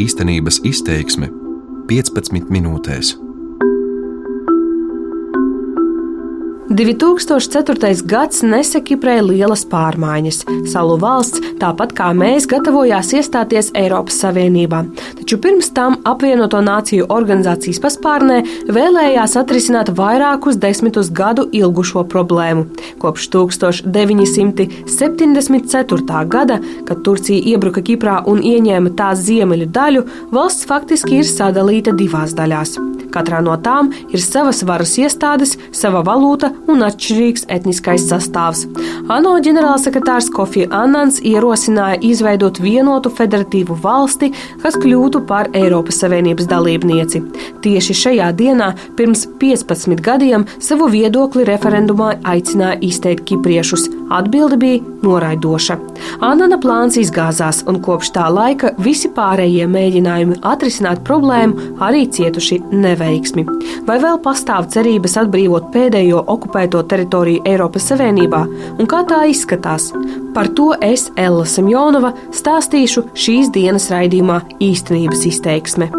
Īstenības izteiksme 15 minūtēs. 2004. gads nesa Kiprai lielas pārmaiņas. Salu valsts, tāpat kā mēs, gatavojās iestāties Eiropas Savienībā. Taču pirms tam apvienoto nāciju organizācijas paspārnē vēlējās atrisināt vairākus desmitus gadu ilgušo problēmu. Kopš 1974. gada, kad Turcija iebruka Kiprā un ieņēma tās ziemeļu daļu, valsts faktiski ir sadalīta divās daļās. Katrā no tām ir savas varas iestādes, sava valūta un atšķirīgs etniskais sastāvs. ANO ģenerālsekretārs Kofi Annans ierosināja izveidot vienotu federatīvu valsti, kas kļūtu par Eiropas Savienības dalībnieci. Tieši šajā dienā, pirms 15 gadiem, savu viedokli referendumā aicināja izteikt kipriešus. Atbilde bija noraidoša. Annana plāns izgāzās, un kopš tā laika visi pārējie mēģinājumi atrisināt problēmu arī cietuši neveiksmi. Vai vēl pastāv cerības atbrīvot pēdējo okupēto teritoriju Eiropas Savienībā, un kā tā izskatās? Par to es, Ella Semjonova, stāstīšu šīs dienas raidījumā izteiksme.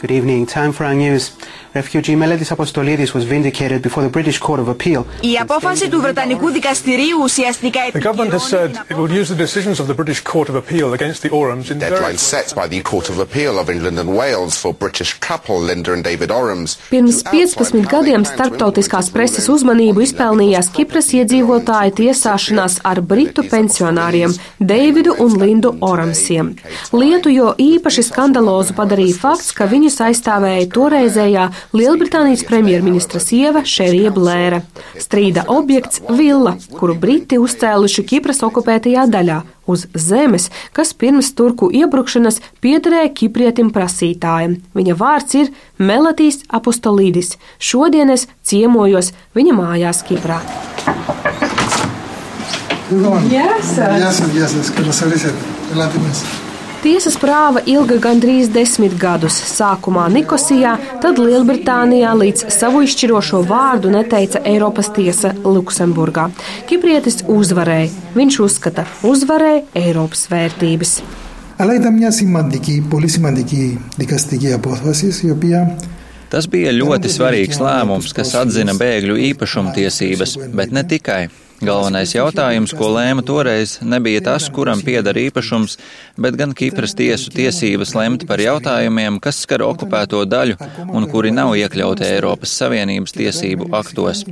Good evening. Time for our news. Refugee Melodis Apostolidis was vindicated before the British Court of Appeal. Η απόφαση του Βρετανικού δικαστηρίου ουσιαστικά The government has said it will use the decisions of the British Court of Appeal against the Orams in Deadline set by the Court of Appeal of England and Wales for British couple Linda and David Orams. Pirms 15 gadiem starptautiskās preses uzmanību izpelnījās Kipras iedzīvotāju tiesāšanās ar britu pensionāriem Deividu un Lindu Oramsiem. Lietu jo īpaši skandalozu padarīja fakts, ka viņus aizstāvēja toreizējā Lielbritānijas premjerministra sieva Šerija Blēra. Strīda objekts - villa, kuru Briti uzcēluši Kipras okupētajā daļā uz zemes, kas pirms turku iebrukšanas piederēja kiprietim prasītājam. Viņa vārds ir Melatīs Apostolīdis. Šodien es ciemojos viņa mājās Kiprā. Yes, yes, yes, es quiero saber ese. Elate más. Tiesas prāva ilga gandrīz desmit gadus, sākumā Nikosijā, tad Lielbritānijā, līdz savu izšķirošo vārdu neteica Eiropas tiesa Luksemburgā. Kiprietis uzvarēja. Viņš uzskata, uzvarēja Eiropas vērtības. Αλλά ήταν μια σημαντική, πολύ σημαντική δικαστική απόφαση, η οποία Tas bija ļoti svarīgs lēmums, kas atzina bēgļu īpašumtiesības, bet ne tikai. Galvenais jautājums, ko lēma toreiz, nebija tas, kuram pieder īpašums, bet gan Kipras tiesu tiesības lemt par jautājumiem, kas skar okupēto daļu un kuri nav iekļauti Eiropas Savienības tiesību aktos.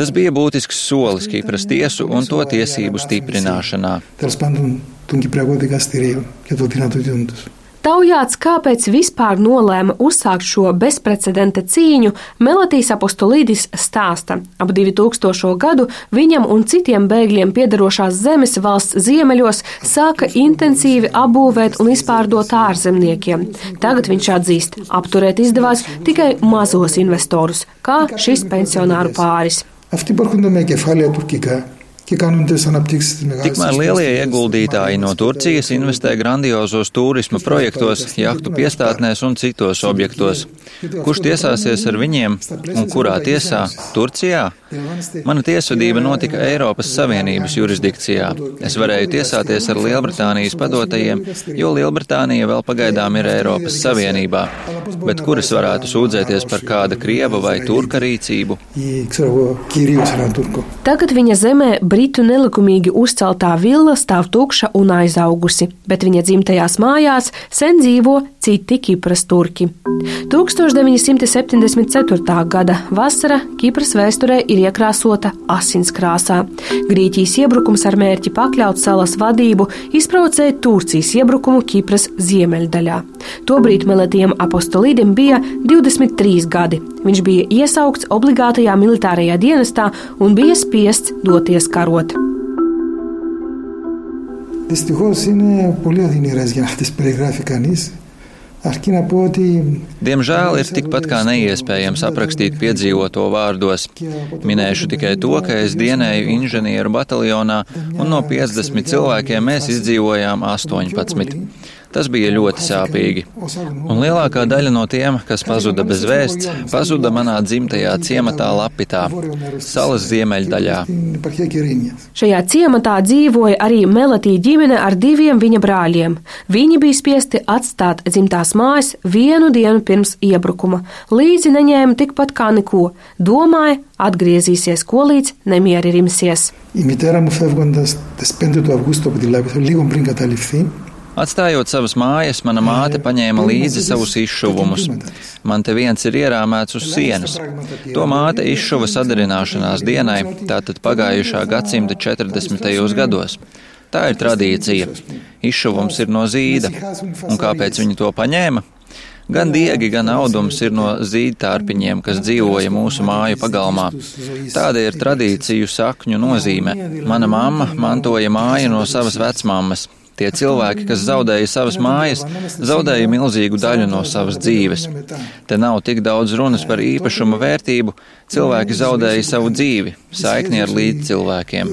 Tas bija būtisks solis Kipras tiesu un to tiesību stiprināšanā. Tas, pandu, των Κυπριακών δικαστηρίων και των δυνατοτήτων του. Taujāts, kāpēc vispār nolēma uzsākt šo bezprecedenta cīņu, Melodijas apostolīdis stāsta. Ap 2000. gadu viņam un citiem bēgļiem piedarošās zemes valsts ziemeļos sāka intensīvi apbūvēt un izpārdot ārzemniekiem. Tagad viņš atzīst, apturēt izdevās tikai mazos investorus, kā šis pensionāru pāris. Αυτοί που έρχονται με κεφάλαια τουρκικά Tikmēr lielie ieguldītāji no Turcijas investē grandiozos turisma projektos, jahtu piestātnēs un citos objektos. Kurš tiesāsies ar viņiem un kurā tiesā? Turcijā? Mana tiesvedība notika Eiropas Savienības jurisdikcijā. Es varēju tiesāties ar Lielbritānijas padotajiem, jo Lielbritānija vēl pagaidām ir Eiropas Savienībā bet kuras varētu sūdzēties par kāda krieva vai turka rīcību. Tagad viņa zemē Britu nelikumīgi uzceltā villa stāv tukša un aizaugusi, bet viņa dzimtajās mājās sen dzīvo citi Kipras turki. 1974. gada vasara Kipras vēsturē ir iekrāsota asinskrāsā. Grieķijas iebrukums ar mērķi pakļaut salas vadību izprovocēja Turcijas iebrukumu Kipras ziemeļdaļā. Tobrīd Meletiem apostolīdim bija 23 gadi. Viņš bija iesaukts obligātajā militārajā dienestā un bija spiests doties karot. Δυστυχώ είναι πολύ αδυνηρέ για να τι περιγράφει κανεί. Diemžēl ir tikpat kā neiespējams aprakstīt piedzīvoto vārdos. Minēšu tikai to, ka es dienēju inženieru bataljonā un no 50 cilvēkiem mēs izdzīvojām 18. Tas bija ļoti sāpīgi. Un lielākā daļa no tiem, kas pazuda bez vēsts, pazuda manā dzimtajā ciematā Lapitā, salas ziemeļdaļā. Šajā ciematā dzīvoja arī Melatī ģimene ar diviem viņa brāļiem. Viņi bija spiesti atstāt dzimtās mājas vienu dienu pirms iebrukuma. Līdzi neņēma tikpat kā neko. Domāja, atgriezīsies, ko līdz nemieri rimsies. Η μητέρα μου φεύγοντας τις 5 του Αυγούστου από τη Λάβηθο, λίγο πριν καταληφθεί, Atstājot savas mājas, mana māte paņēma līdzi savus izšuvumus. Man te viens ir ierāmēts uz sienas. To māte izšuva sadarināšanās dienai, tātad pagājušā gadsimta 40. gados. Tā ir tradīcija. Izšuvums ir no zīda. Un kāpēc viņi to paņēma? Gan diegi, gan audums ir no zīdtārpiņiem, kas dzīvoja mūsu māju pagalmā. Tāda ir tradīciju sakņu nozīme. Mana mamma mantoja māju no savas vecmammas. Tie cilvēki, kas zaudēja savas mājas, zaudēja milzīgu daļu no savas dzīves. Te nav tik daudz runas par īpašuma vērtību, cilvēki zaudēja savu dzīvi, saikni ar līdzcilvēkiem.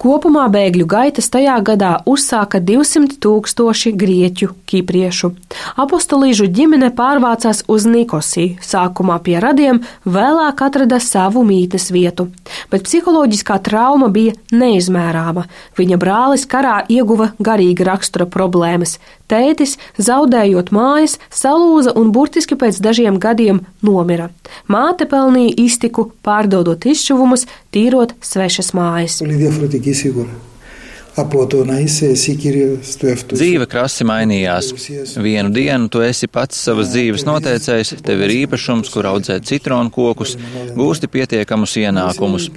Kopumā bēgļu gaitas tajā gadā uzsāka 200 tūkstoši grieķu, kipriešu. Apostolīžu ģimene pārvācās uz Nikosiju, sākumā pie radiem, vēlāk atrada savu mītnes vietu. Bet psiholoģiskā trauma bija neizmērāma. Viņa brālis karā ieguva garīga rakstura problēmas. Tētis, zaudējot mājas, salūza un burtiski pēc dažiem gadiem nomira. Māte pelnīja iztiku, pārdodot izšuvumus, tīrot svešas mājas. Dzīve krasi mainījās. Vienu dienu tu esi pats savas dzīves noteicējs, tev ir īpašums, kur audzēt citronu kokus, gūsti pietiekamus ienākumus.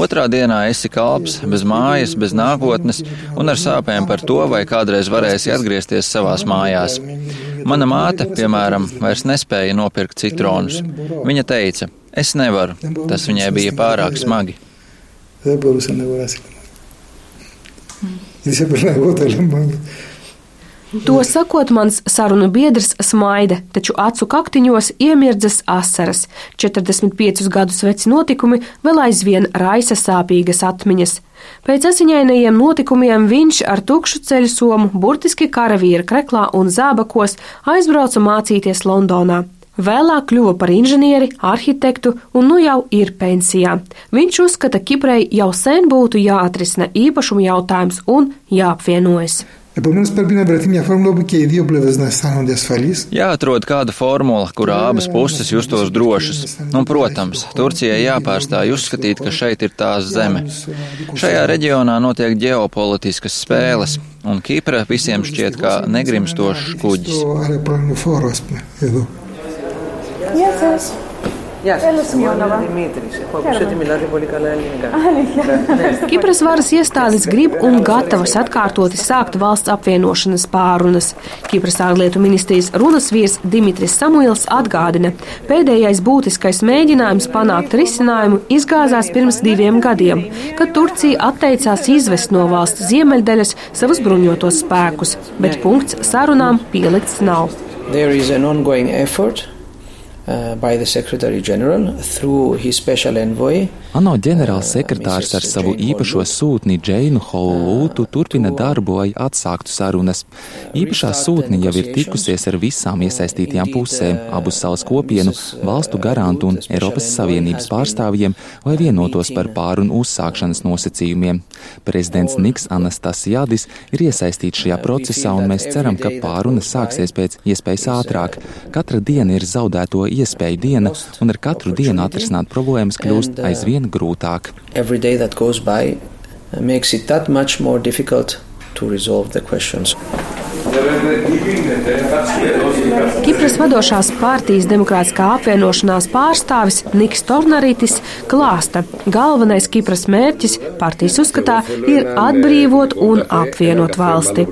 Otrā dienā esi kalps, bez mājas, bez nākotnes un ar sāpēm par to, vai kādreiz varēsi atgriezties savās mājās. Mana māte, piemēram, vairs nespēja nopirkt citronus. Viņa teica, es nevaru, tas viņai bija pārāk smagi. Depois você não vai se Если бы работали мы. To sakot, mans sarunu biedrs smaida, taču acu kaktiņos iemirdzas asaras. 45 gadus veci notikumi vēl aizvien raisa sāpīgas atmiņas. Pēc asiņainajiem notikumiem viņš ar tukšu ceļu somu, burtiski karavīra kreklā un zābakos, aizbrauca mācīties Londonā. Vēlāk kļuva par inženieri, arhitektu un nu jau ir pensijā. Viņš uzskata, ka Kiprei jau sen būtu jāatrisina īpašuma jautājums un jāapvienojas. Επομένω, πρέπει να βρεθεί μια φόρμουλα όπου και οι δύο πλευρέ να αισθάνονται ασφαλεί. Jāatrod kāda formula, kurā abas puses justos drošas. Un, protams, Turcijai jāpārstāj uzskatīt, ka šeit ir tās zeme. Šajā reģionā notiek ģeopolitiskas spēles, un Kipra visiem šķiet kā negrimstošs kuģis. Γεια σας. Γεια Έλα, σας. Εγώ είμαι Σιμώνοβα. Δημήτρης. Έχω ακούσει Χαίρομαι. ότι μιλάτε πολύ καλά ελληνικά. Kipras varas iestādes grib un gatavas atkārtoti sākt valsts apvienošanas pārunas. Kipras ārlietu ministrijas runas vīrs Dimitris Samuils atgādina, pēdējais būtiskais mēģinājums panākt risinājumu izgāzās pirms diviem gadiem, kad Turcija atteicās izvest no valsts ziemeļdaļas savus bruņotos spēkus, bet punkts sarunām pielikts nav. There is an ongoing effort ANO ģenerāls sekretārs ar savu īpašo sūtni Džeinu Holūtu turpina darbu, lai atsāktu sarunas. Īpašā sūtne jau ir tikusies ar visām iesaistītajām pusēm, abu salas kopienu, valstu garantu un Eiropas Savienības pārstāvjiem, lai vienotos par pārunu uzsākšanas nosacījumiem. Prezidents Niks Anastasijādis ir iesaistīts šajā procesā, un mēs ceram, ka pārunas sāksies pēc iespējas ātrāk. Katra diena ir zaudēto iespēju diena, un ar katru dienu atrisināt problēmas kļūst aizvien grūtāk. every day that goes by uh, makes it that much more difficult to resolve the questions. Kipras vadošās partijas demokrātiskā apvienošanās pārstāvis Niks Tornarītis klāsta, galvenais Kipras mērķis partijas uzskatā ir atbrīvot un apvienot valsti.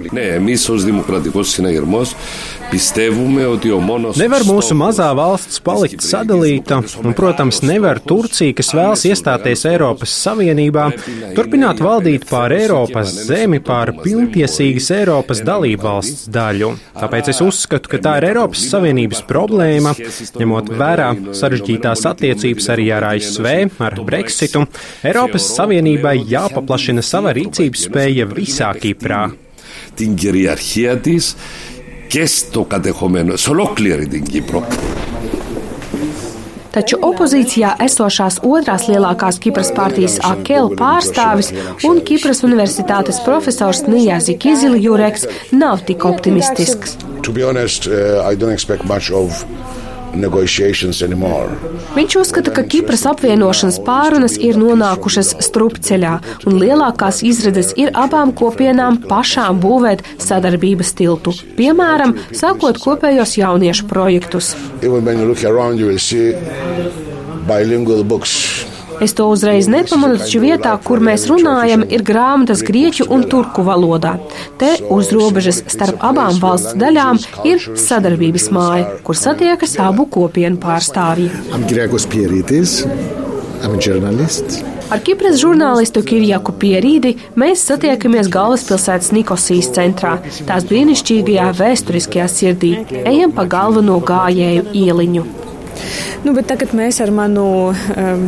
Nevar mūsu mazā valsts palikt sadalīta, un, protams, nevar Turcija, kas vēlas iestāties Eiropas Savienībā, turpināt valdīt pār Eiropas zemi, pār pilntiesīgas Eiropas dalībvalsts daļu. Tāpēc es uzskatu, ka tā ir Eiropas Savienība. Savienības problēma, ņemot vērā sarežģītās attiecības arī ar ASV, ar Brexitu. Eiropas Savienībai jāpaplašina sava rīcības spēja visā Kiprā. την κυριαρχία της και στο κατεχόμενο, σε ολόκληρη την Κύπρο. Taču opozīcijā esošās otrās lielākās Kipras partijas AKL pārstāvis un Kipras universitātes profesors Nijāzi Kizili Jureks nav tik optimistisks. To be honest, uh, I don't expect much of Viņš uzskata, ka Kipras apvienošanas pārunas ir nonākušas strupceļā, un lielākās izredzes ir abām kopienām pašām būvēt sadarbības tiltu, piemēram, sākot kopējos jauniešu projektus. Bilingual books Es to uzreiz nepamanu, taču vietā, kur mēs runājam, ir grāmatas grieķu un turku valodā. Te uz robežas starp abām valsts daļām ir sadarbības māja, kur satiekas abu kopienu pārstāvji. Ar Kipras žurnālistu Kirjaku Pierīdi mēs satiekamies galvaspilsētas Nikosijas centrā, tās brīnišķīgajā vēsturiskajā sirdī. Ejam pa galveno gājēju ieliņu. Nu, tagad mēs ar manu um,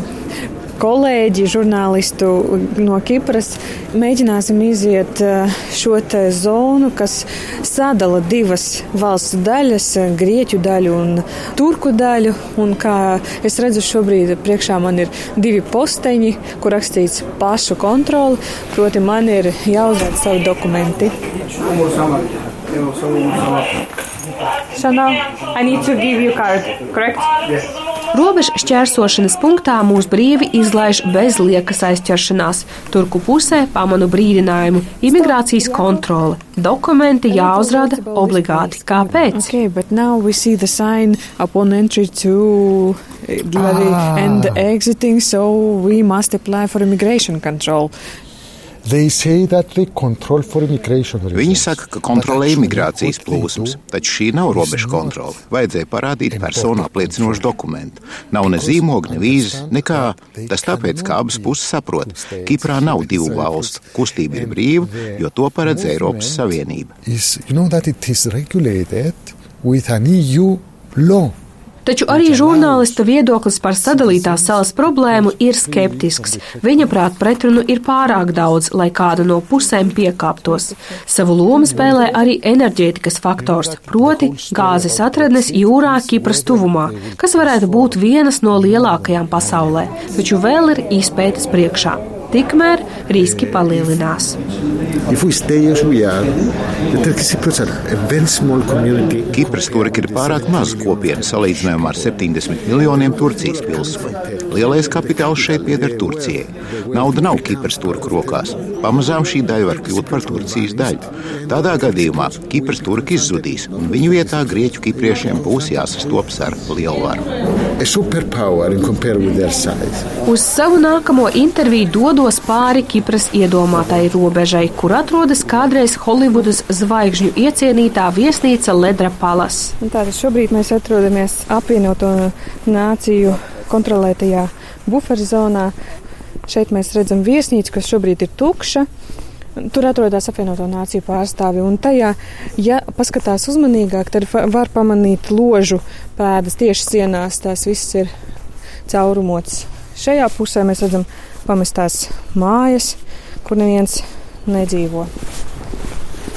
kolēģi, žurnālistu no Kipras, mēģināsim iziet eh, šo zonu, kas sadala divas valsts daļas - grieķu daļu un turku daļu. Un kā es redzu, šobrīd priekšā man ir divi posteņi, kur rakstīts pašu kontroli, proti man ir jāuzrāda savi dokumenti. Now I need to give you card, correct? Yes. Robežu šķērsošanas punktā mūs brīvi izlaiž bez liekas aizķeršanās. Turku pusē pamanu brīdinājumu - imigrācijas kontrole. Dokumenti jāuzrāda obligāti. Kāpēc? Okay, ah. and exiting, so we must apply for immigration control. Viņi saka, ka kontrolē imigrācijas plūsmas, taču šī nav robežu kontrole. Vajadzēja parādīt personu apliecinošu dokumentu. Nav ne zīmoga, ne vīzes, nekā. Tas tāpēc, ka abas puses saprot, Kiprā nav divu valstu. Kustība ir brīva, jo to paredz Eiropas Savienība. Taču arī žurnālista viedoklis par sadalītās salas problēmu ir skeptisks. Viņa prāt pretrunu ir pārāk daudz, lai kāda no pusēm piekāptos. Savu lomu spēlē arī enerģētikas faktors, proti gāzes atradnes jūrā Kipras tuvumā, kas varētu būt vienas no lielākajām pasaulē, taču vēl ir izpētes priekšā. Tikmēr riski palielinās. Kipras turki ir pārāk maza kopiena salīdzinājumā ar 70 miljoniem Turcijas pilsoņu. Lielais kapitāls šeit pieder Turcijai. Nauda nav Kipras turku rokās. Pamazām šī daļa var kļūt par Turcijas daļu. Tādā gadījumā Kipras turki izzudīs, un viņu vietā grieķu kipriešiem būs jāsastopas ar lielu varu. Uz savu nākamo interviju dodos pāri Kipras iedomātai robežai, kur atrodas kādreiz Holivudas zvaigžņu iecienītā viesnīca Ledra Palas. Tātad šobrīd mēs atrodamies apvienoto nāciju kontrolētajā buferzonā. Šeit mēs redzam viesnīcu, kas šobrīd ir tukša. Tur atrodas apvienoto nāciju pārstāvi, un tajā, ja paskatās uzmanīgāk, tad var pamanīt ložu pēdas tieši sienās. Tās viss ir caurumots. Šajā pusē mēs redzam pamestās mājas, kur neviens nedzīvo.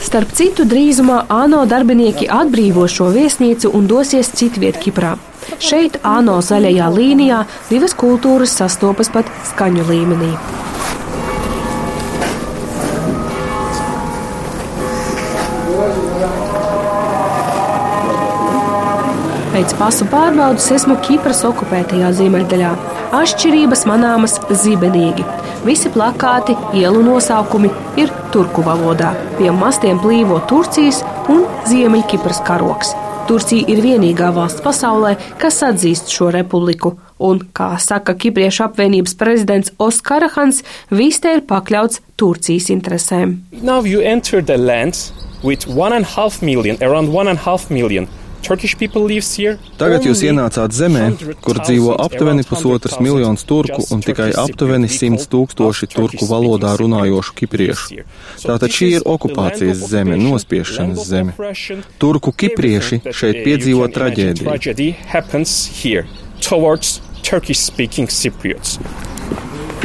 Starp citu, drīzumā ANO darbinieki atbrīvo šo viesnīcu un dosies citviet Kiprā. Šeit, ANO zaļajā līnijā, divas kultūras sastopas pat skaņu līmenī. Pēc pasu pārbaudas esmu Kipras okupētajā ziemeļdaļā. Atšķirības manāmas zibenīgi. Visi plakāti, ielu nosaukumi ir turku valodā. Pie mastiem plīvo Turcijas un Ziemeļkipras karoks. Turcija ir vienīgā valsts pasaulē, kas atzīst šo republiku, un, kā saka Kipriešu apvienības prezidents Oskarahans, viss te ir pakļauts Turcijas interesēm. Now you enter the land with one and a half million, around one and a half million Tagad jūs ienācāt zemē, kur dzīvo aptuveni pusotras miljonus turku un tikai aptuveni simts tūkstoši turku valodā runājošu kipriešu. Tātad šī ir okupācijas zeme, nospiešanas zeme. Turku kiprieši šeit piedzīvo traģēdiju.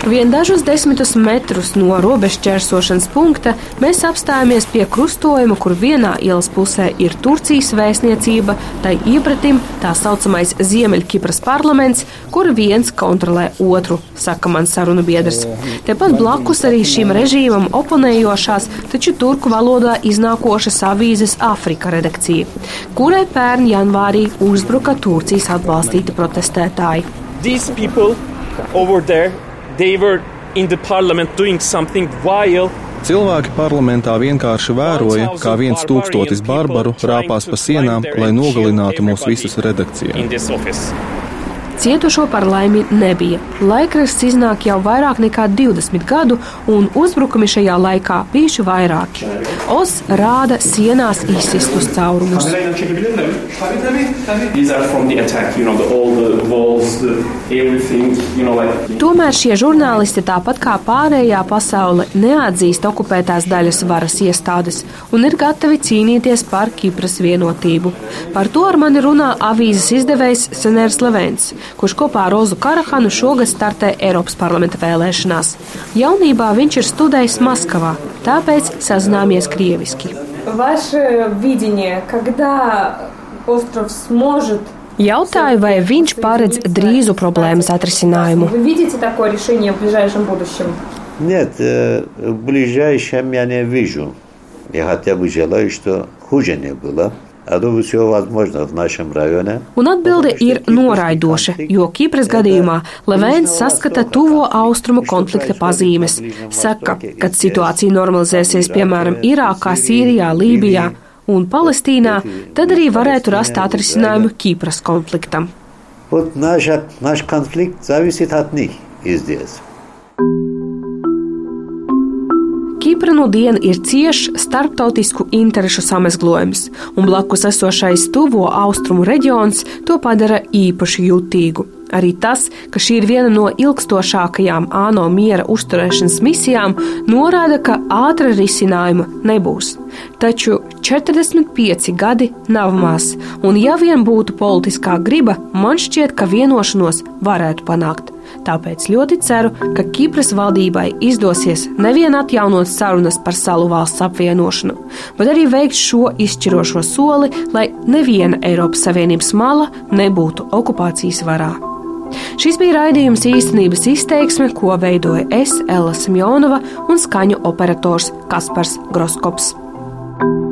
Vien dažus desmitus metrus no robežšķērsošanas punkta mēs apstājamies pie krustojuma, kur vienā ielas pusē ir Turcijas vēstniecība, tai iepratim tā saucamais Ziemeļkipras parlaments, kur viens kontrolē otru, saka mans sarunu biedrs. Tepat blakus arī šim režīmam oponējošās, taču turku valodā iznākošas avīzes Afrika redakcija, kurai pērn janvārī uzbruka Turcijas atbalstīti protestētāji. These people over there they were in the parliament doing something while Cilvēki parlamentā vienkārši vēroja, kā viens tūkstotis barbaru rāpās pa sienām, lai nogalinātu mūs visus redakcijā. Cietušo par laimi nebija. Laikraksts iznāk jau vairāk nekā 20 gadu, un uzbrukumi šajā laikā bijuši vairāki. Os rāda sienās izsistus caurumus. Tomēr šie žurnālisti, tāpat kā pārējā pasaule, neatzīst okupētās daļas varas iestādes un ir gatavi cīnīties par Kipras vienotību. Par to ar mani runā avīzes izdevējs Senērs Levens, kurš kopā ar Rozu Karahanu šogad startē Eiropas parlamenta vēlēšanās. Jaunībā viņš ir studējis Maskavā, tāpēc sazināmies krieviski. Ваше видение, когда остров сможет Jautāju, vai viņš paredz drīzu problēmas atrisinājumu. Нет, э, в ближайшем я не вижу. Я хотя бы желаю, что хуже не было. А думаю, все возможно в нашем районе. Un atbilde ir noraidoša, jo Kipras gadījumā Levēns saskata tuvo austrumu konflikta pazīmes. Saka, kad situācija normalizēsies piemēram Irākā, Sīrijā, Lībijā un Palestīnā, tad arī varētu rast atrisinājumu Kipras konfliktam. Вот наш, наш конфликт зависит от них и здесь. Kipra nu diena ir ciešs starptautisku interešu samezglojums, un blakus esošais tuvo austrumu reģions to padara īpaši jutīgu. Arī tas, ka šī ir viena no ilgstošākajām ANO miera uzturēšanas misijām, norāda, ka ātra risinājuma nebūs. Taču 45 gadi nav maz, un ja vien būtu politiskā griba, man šķiet, ka vienošanos varētu panākt. Tāpēc ļoti ceru, ka Kipras valdībai izdosies nevien atjaunot sarunas par salu valsts apvienošanu, bet arī veikt šo izšķirošo soli, lai neviena Eiropas Savienības mala nebūtu okupācijas varā. Šis bija raidījums īstenības izteiksme, ko veidoja es, Ella Simjonova un skaņu operators Kaspars Groskops. thank you